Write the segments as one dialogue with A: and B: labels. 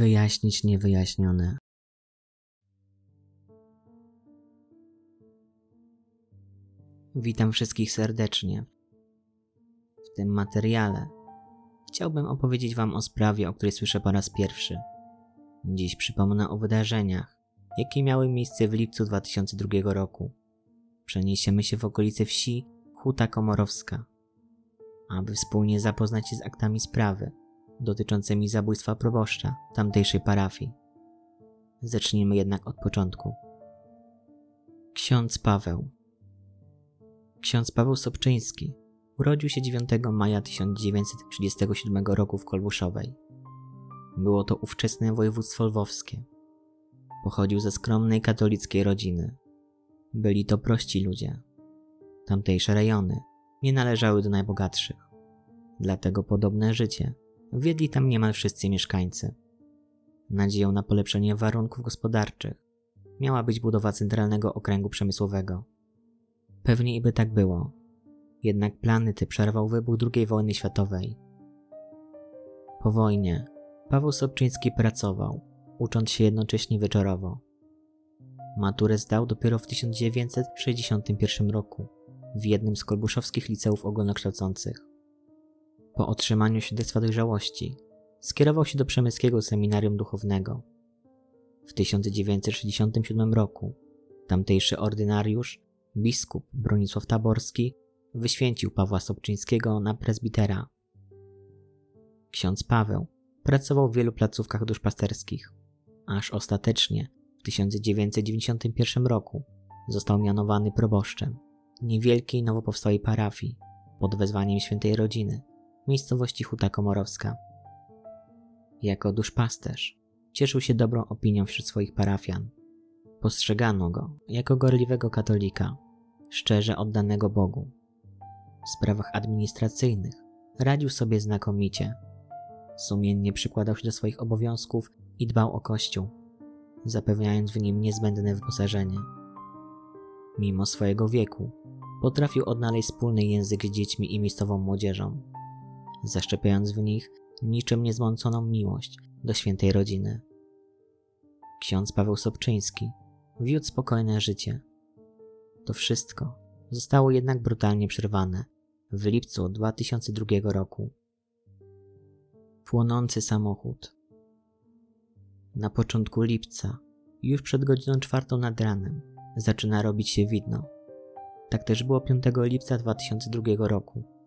A: Wyjaśnić niewyjaśnione. Witam wszystkich serdecznie. W tym materiale chciałbym opowiedzieć Wam o sprawie, o której słyszę po raz pierwszy. Dziś przypomnę o wydarzeniach, jakie miały miejsce w lipcu 2002 roku. Przeniesiemy się w okolice wsi Huta Komorowska, aby wspólnie zapoznać się z aktami sprawy dotyczącymi zabójstwa proboszcza tamtejszej parafii. Zacznijmy jednak od początku. Ksiądz Paweł Ksiądz Paweł Sobczyński urodził się 9 maja 1937 roku w Kolbuszowej. Było to ówczesne województwo lwowskie. Pochodził ze skromnej katolickiej rodziny. Byli to prości ludzie. Tamtejsze rejony nie należały do najbogatszych. Dlatego podobne życie wiedli tam niemal wszyscy mieszkańcy. Nadzieją na polepszenie warunków gospodarczych miała być budowa centralnego okręgu przemysłowego. Pewnie i by tak było. Jednak plany te przerwał wybuch II wojny światowej. Po wojnie Paweł Sobczyński pracował, ucząc się jednocześnie wieczorowo. Maturę zdał dopiero w 1961 roku w jednym z kolbuszowskich liceów ogólnokształcących. Po otrzymaniu świadectwa dojrzałości skierował się do przemyskiego seminarium duchownego. W 1967 roku tamtejszy ordynariusz, biskup Bronisław Taborski, wyświęcił Pawła Sobczyńskiego na prezbitera. Ksiądz Paweł pracował w wielu placówkach duszpasterskich, aż ostatecznie w 1991 roku został mianowany proboszczem niewielkiej nowo powstałej parafii pod wezwaniem świętej rodziny miejscowości Huta Komorowska. Jako duszpasterz cieszył się dobrą opinią wśród swoich parafian. Postrzegano go jako gorliwego katolika, szczerze oddanego Bogu. W sprawach administracyjnych radził sobie znakomicie. Sumiennie przykładał się do swoich obowiązków i dbał o kościół, zapewniając w nim niezbędne wyposażenie. Mimo swojego wieku, potrafił odnaleźć wspólny język z dziećmi i miejscową młodzieżą zaszczepiając w nich niczym niezmąconą miłość do świętej rodziny. Ksiądz Paweł Sobczyński wiódł spokojne życie. To wszystko zostało jednak brutalnie przerwane w lipcu 2002 roku. Płonący samochód. Na początku lipca, już przed godziną czwartą nad ranem, zaczyna robić się widno. Tak też było 5 lipca 2002 roku.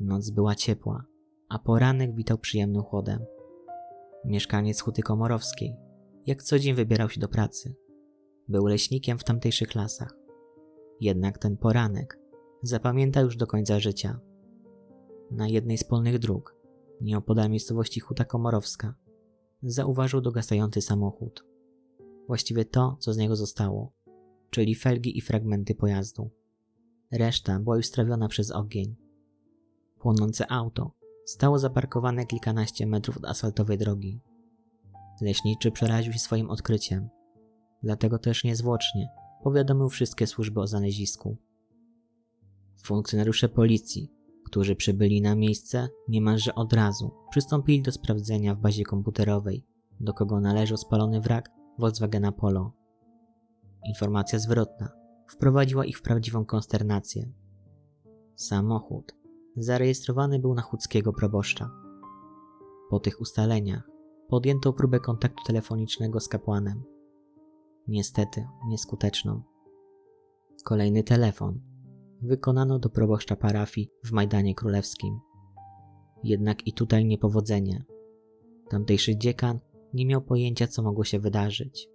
A: Noc była ciepła, a poranek witał przyjemnym chłodem. Mieszkaniec Huty Komorowskiej, jak co dzień wybierał się do pracy. Był leśnikiem w tamtejszych lasach. Jednak ten poranek zapamięta już do końca życia. Na jednej z polnych dróg, nieopodal miejscowości Huta Komorowska, zauważył dogasający samochód. Właściwie to, co z niego zostało, czyli felgi i fragmenty pojazdu. Reszta była już strawiona przez ogień. Płonące auto stało zaparkowane kilkanaście metrów od asfaltowej drogi. Leśniczy przeraził się swoim odkryciem, dlatego też niezwłocznie powiadomił wszystkie służby o znalezisku. Funkcjonariusze policji, którzy przybyli na miejsce, niemalże od razu przystąpili do sprawdzenia w bazie komputerowej, do kogo należał spalony wrak Volkswagena Polo. Informacja zwrotna wprowadziła ich w prawdziwą konsternację. Samochód zarejestrowany był na chudzkiego proboszcza. Po tych ustaleniach podjęto próbę kontaktu telefonicznego z kapłanem. Niestety nieskuteczną. Kolejny telefon wykonano do proboszcza parafii w Majdanie Królewskim. Jednak i tutaj niepowodzenie. Tamtejszy dziekan nie miał pojęcia, co mogło się wydarzyć.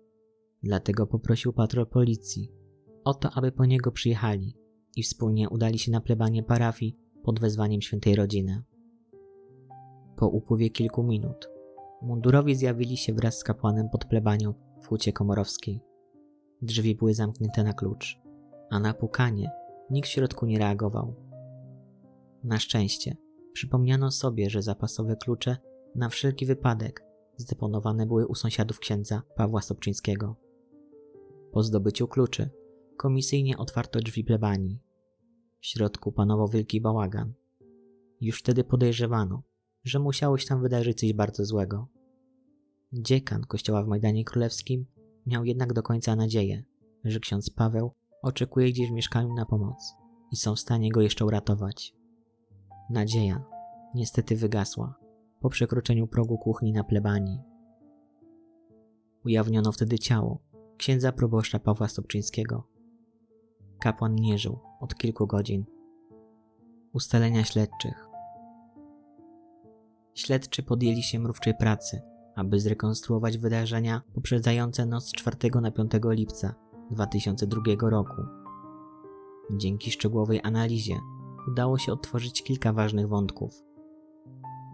A: Dlatego poprosił patrol policji o to, aby po niego przyjechali i wspólnie udali się na plebanie parafii pod wezwaniem świętej rodziny. Po upływie kilku minut mundurowi zjawili się wraz z kapłanem pod plebanią w hucie komorowskiej. Drzwi były zamknięte na klucz, a na pukanie nikt w środku nie reagował. Na szczęście przypomniano sobie, że zapasowe klucze na wszelki wypadek zdeponowane były u sąsiadów księdza Pawła Sobczyńskiego. Po zdobyciu kluczy komisyjnie otwarto drzwi plebanii w środku panował wielki bałagan. Już wtedy podejrzewano, że musiało się tam wydarzyć coś bardzo złego. Dziekan kościoła w Majdanie Królewskim miał jednak do końca nadzieję, że ksiądz Paweł oczekuje gdzieś w mieszkaniu na pomoc i są w stanie go jeszcze uratować. Nadzieja niestety wygasła po przekroczeniu progu kuchni na plebanii. Ujawniono wtedy ciało księdza proboszcza Pawła Stopczyńskiego. Kapłan nie żył od kilku godzin. Ustalenia śledczych. Śledczy podjęli się mrówczej pracy, aby zrekonstruować wydarzenia poprzedzające noc z 4 na 5 lipca 2002 roku. Dzięki szczegółowej analizie udało się otworzyć kilka ważnych wątków.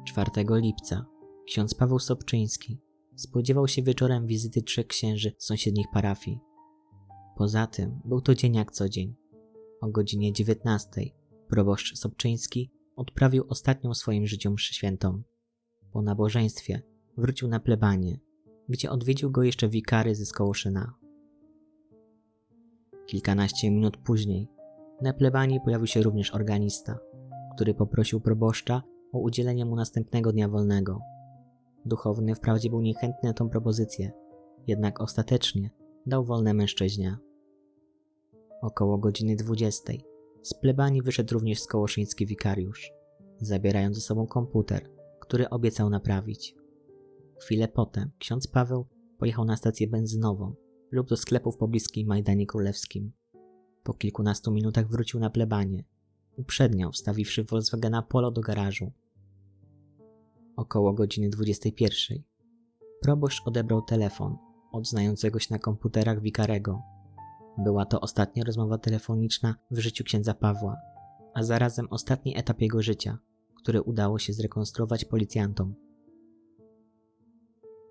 A: 4 lipca ksiądz Paweł Sobczyński spodziewał się wieczorem wizyty trzech księży z sąsiednich parafii. Poza tym był to dzień jak co dzień. O godzinie 19 proboszcz Sobczyński odprawił ostatnią swoim życiu mszy świętą. Po nabożeństwie wrócił na plebanie, gdzie odwiedził go jeszcze wikary ze Skołoszyna. Kilkanaście minut później na plebanii pojawił się również organista, który poprosił proboszcza o udzielenie mu następnego dnia wolnego. Duchowny wprawdzie był niechętny na tą propozycję, jednak ostatecznie dał wolne mężczyźnie. Około godziny 20 z plebanii wyszedł również skołoszyński wikariusz, zabierając ze sobą komputer, który obiecał naprawić. Chwilę potem ksiądz Paweł pojechał na stację benzynową lub do sklepu w pobliskim Majdanie Królewskim. Po kilkunastu minutach wrócił na plebanie. Uprzednio wstawiwszy Volkswagena Polo do garażu. Około godziny 21. Proboszcz odebrał telefon od znającego się na komputerach wikarego. Była to ostatnia rozmowa telefoniczna w życiu księdza Pawła, a zarazem ostatni etap jego życia, który udało się zrekonstruować policjantom.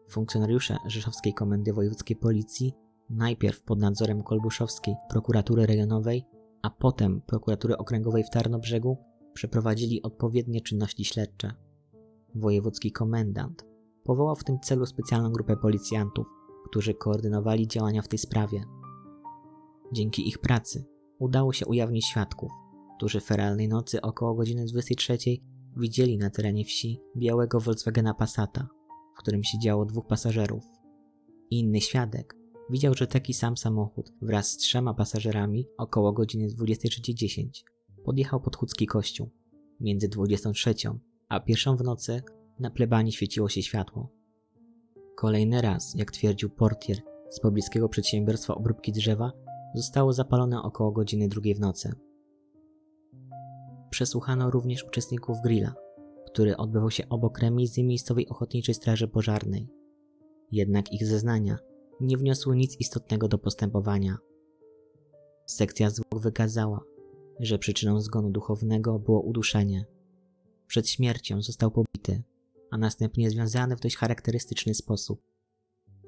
A: Funkcjonariusze Rzeszowskiej Komendy Wojewódzkiej Policji najpierw pod nadzorem Kolbuszowskiej Prokuratury Rejonowej, a potem Prokuratury Okręgowej w Tarnobrzegu przeprowadzili odpowiednie czynności śledcze. Wojewódzki komendant powołał w tym celu specjalną grupę policjantów, którzy koordynowali działania w tej sprawie. Dzięki ich pracy udało się ujawnić świadków, którzy feralnej nocy około godziny 23 widzieli na terenie wsi białego Volkswagena Passata, w którym siedziało dwóch pasażerów. Inny świadek widział, że taki sam samochód wraz z trzema pasażerami około godziny 23.10 podjechał pod Chudzki Kościół. Między 23 a pierwszą w nocy na plebanii świeciło się światło. Kolejny raz, jak twierdził portier z pobliskiego przedsiębiorstwa obróbki drzewa, zostało zapalone około godziny drugiej w nocy. Przesłuchano również uczestników grilla, który odbywał się obok remizy miejscowej ochotniczej straży pożarnej. Jednak ich zeznania nie wniosły nic istotnego do postępowania. Sekcja zwłok wykazała, że przyczyną zgonu duchownego było uduszenie. Przed śmiercią został pobity, a następnie związany w dość charakterystyczny sposób.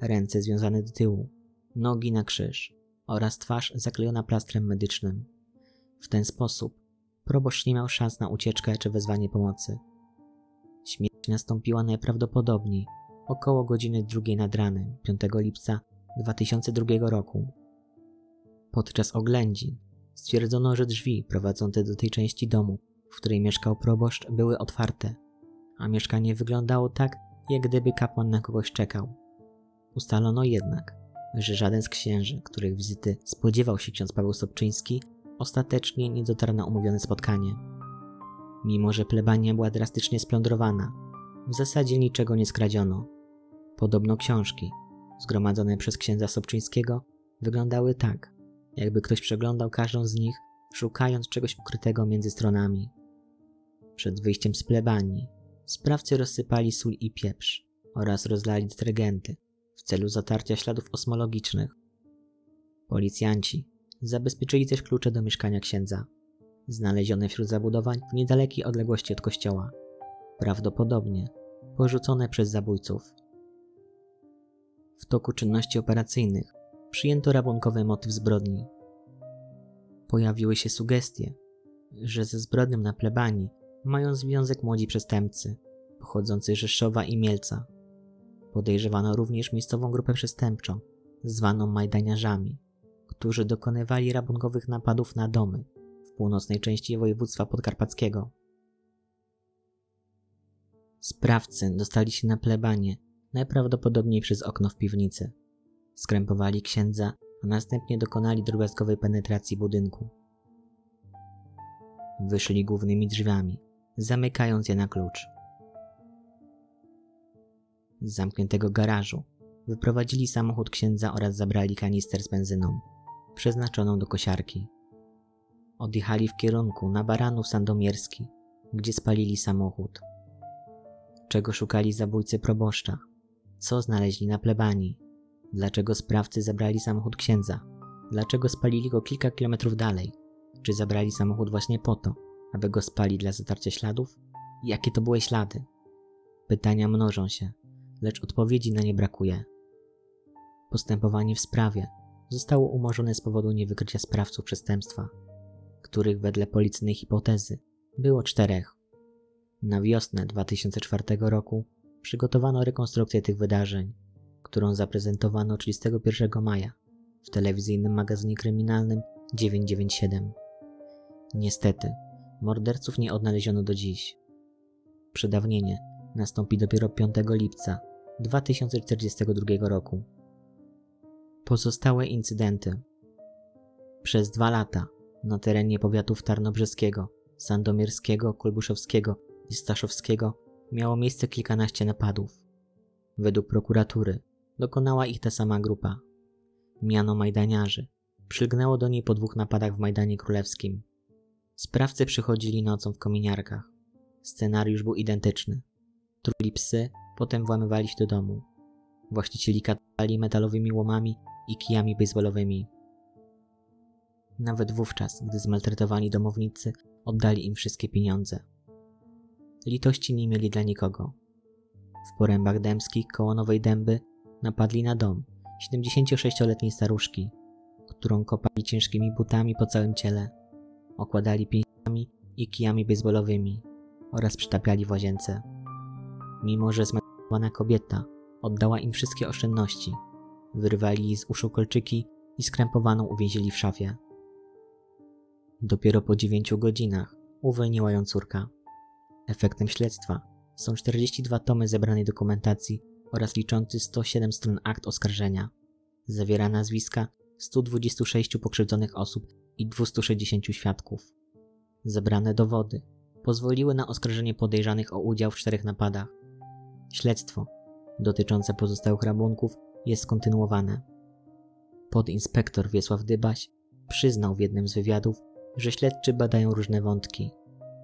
A: Ręce związane do tyłu, nogi na krzyż oraz twarz zaklejona plastrem medycznym. W ten sposób proboszcz nie miał szans na ucieczkę czy wezwanie pomocy. Śmierć nastąpiła najprawdopodobniej około godziny drugiej nad ranem 5 lipca 2002 roku. Podczas oględzin stwierdzono, że drzwi prowadzące do tej części domu, w której mieszkał proboszcz, były otwarte, a mieszkanie wyglądało tak, jak gdyby kapłan na kogoś czekał. Ustalono jednak, że żaden z księży, których wizyty spodziewał się ksiądz Paweł Sobczyński, ostatecznie nie dotarł na umówione spotkanie. Mimo, że plebania była drastycznie splądrowana, w zasadzie niczego nie skradziono. Podobno książki, zgromadzone przez księdza Sobczyńskiego, wyglądały tak, jakby ktoś przeglądał każdą z nich, szukając czegoś ukrytego między stronami. Przed wyjściem z plebanii sprawcy rozsypali sól i pieprz oraz rozlali detergenty w celu zatarcia śladów osmologicznych. Policjanci zabezpieczyli też klucze do mieszkania księdza, znalezione wśród zabudowań w niedalekiej odległości od kościoła, prawdopodobnie porzucone przez zabójców. W toku czynności operacyjnych przyjęto rabunkowy motyw zbrodni. Pojawiły się sugestie, że ze zbrodnią na plebanii mają związek młodzi przestępcy, pochodzący z Rzeszowa i Mielca. Podejrzewano również miejscową grupę przestępczą, zwaną Majdaniarzami, którzy dokonywali rabunkowych napadów na domy w północnej części województwa podkarpackiego. Sprawcy dostali się na plebanie najprawdopodobniej przez okno w piwnicy. Skrępowali księdza, a następnie dokonali drobiazgowej penetracji budynku. Wyszli głównymi drzwiami, zamykając je na klucz. Z zamkniętego garażu wyprowadzili samochód księdza oraz zabrali kanister z benzyną, przeznaczoną do kosiarki. Odjechali w kierunku na Baranów Sandomierski, gdzie spalili samochód. Czego szukali zabójcy proboszcza? Co znaleźli na plebanii? Dlaczego sprawcy zabrali samochód księdza? Dlaczego spalili go kilka kilometrów dalej? Czy zabrali samochód właśnie po to, aby go spalić dla zatarcia śladów? Jakie to były ślady? Pytania mnożą się, lecz odpowiedzi na nie brakuje. Postępowanie w sprawie zostało umorzone z powodu niewykrycia sprawców przestępstwa, których wedle policyjnej hipotezy było czterech. Na wiosnę 2004 roku przygotowano rekonstrukcję tych wydarzeń, którą zaprezentowano 31 maja w telewizyjnym magazynie kryminalnym 997. Niestety, morderców nie odnaleziono do dziś. Przedawnienie nastąpi dopiero 5 lipca 2042 roku. Pozostałe incydenty. Przez dwa lata na terenie powiatów tarnobrzeskiego, sandomierskiego, kulbuszowskiego i staszowskiego miało miejsce kilkanaście napadów. Według prokuratury dokonała ich ta sama grupa. Miano Majdaniarzy. Przylgnęło do niej po dwóch napadach w Majdanie Królewskim. Sprawcy przychodzili nocą w kominiarkach. Scenariusz był identyczny. Truli psy, potem włamywali się do domu. Właścicieli katali metalowymi łomami i kijami baseballowymi. Nawet wówczas, gdy zmaltretowani domownicy oddali im wszystkie pieniądze. Litości nie mieli dla nikogo. W porębach dębskich koło Nowej Dęby napadli na dom 76-letniej staruszki, którą kopali ciężkimi butami po całym ciele, okładali pięściami i kijami baseballowymi oraz przytapiali w łazience. Mimo, że zmetowana kobieta oddała im wszystkie oszczędności, wyrwali jej z uszu kolczyki i skrępowaną uwięzili w szafie. Dopiero po dziewięciu godzinach uwolniła ją córka. Efektem śledztwa są 42 tomy zebranej dokumentacji oraz liczący 107 stron akt oskarżenia. Zawiera nazwiska 126 pokrzywdzonych osób i 260 świadków. Zebrane dowody pozwoliły na oskarżenie podejrzanych o udział w czterech napadach. Śledztwo dotyczące pozostałych rabunków jest kontynuowane. Podinspektor Wiesław Dybaś przyznał w jednym z wywiadów, że śledczy badają różne wątki,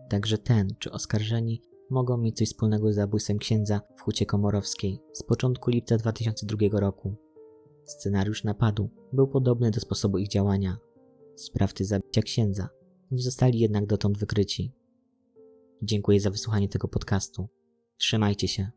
A: także ten czy oskarżeni mogą mieć coś wspólnego z zabójstwem księdza w Hucie Komorowskiej z początku lipca 2002 roku. Scenariusz napadu był podobny do sposobu ich działania. Sprawcy zabicia księdza nie zostali jednak dotąd wykryci. Dziękuję za wysłuchanie tego podcastu. Trzymajcie się.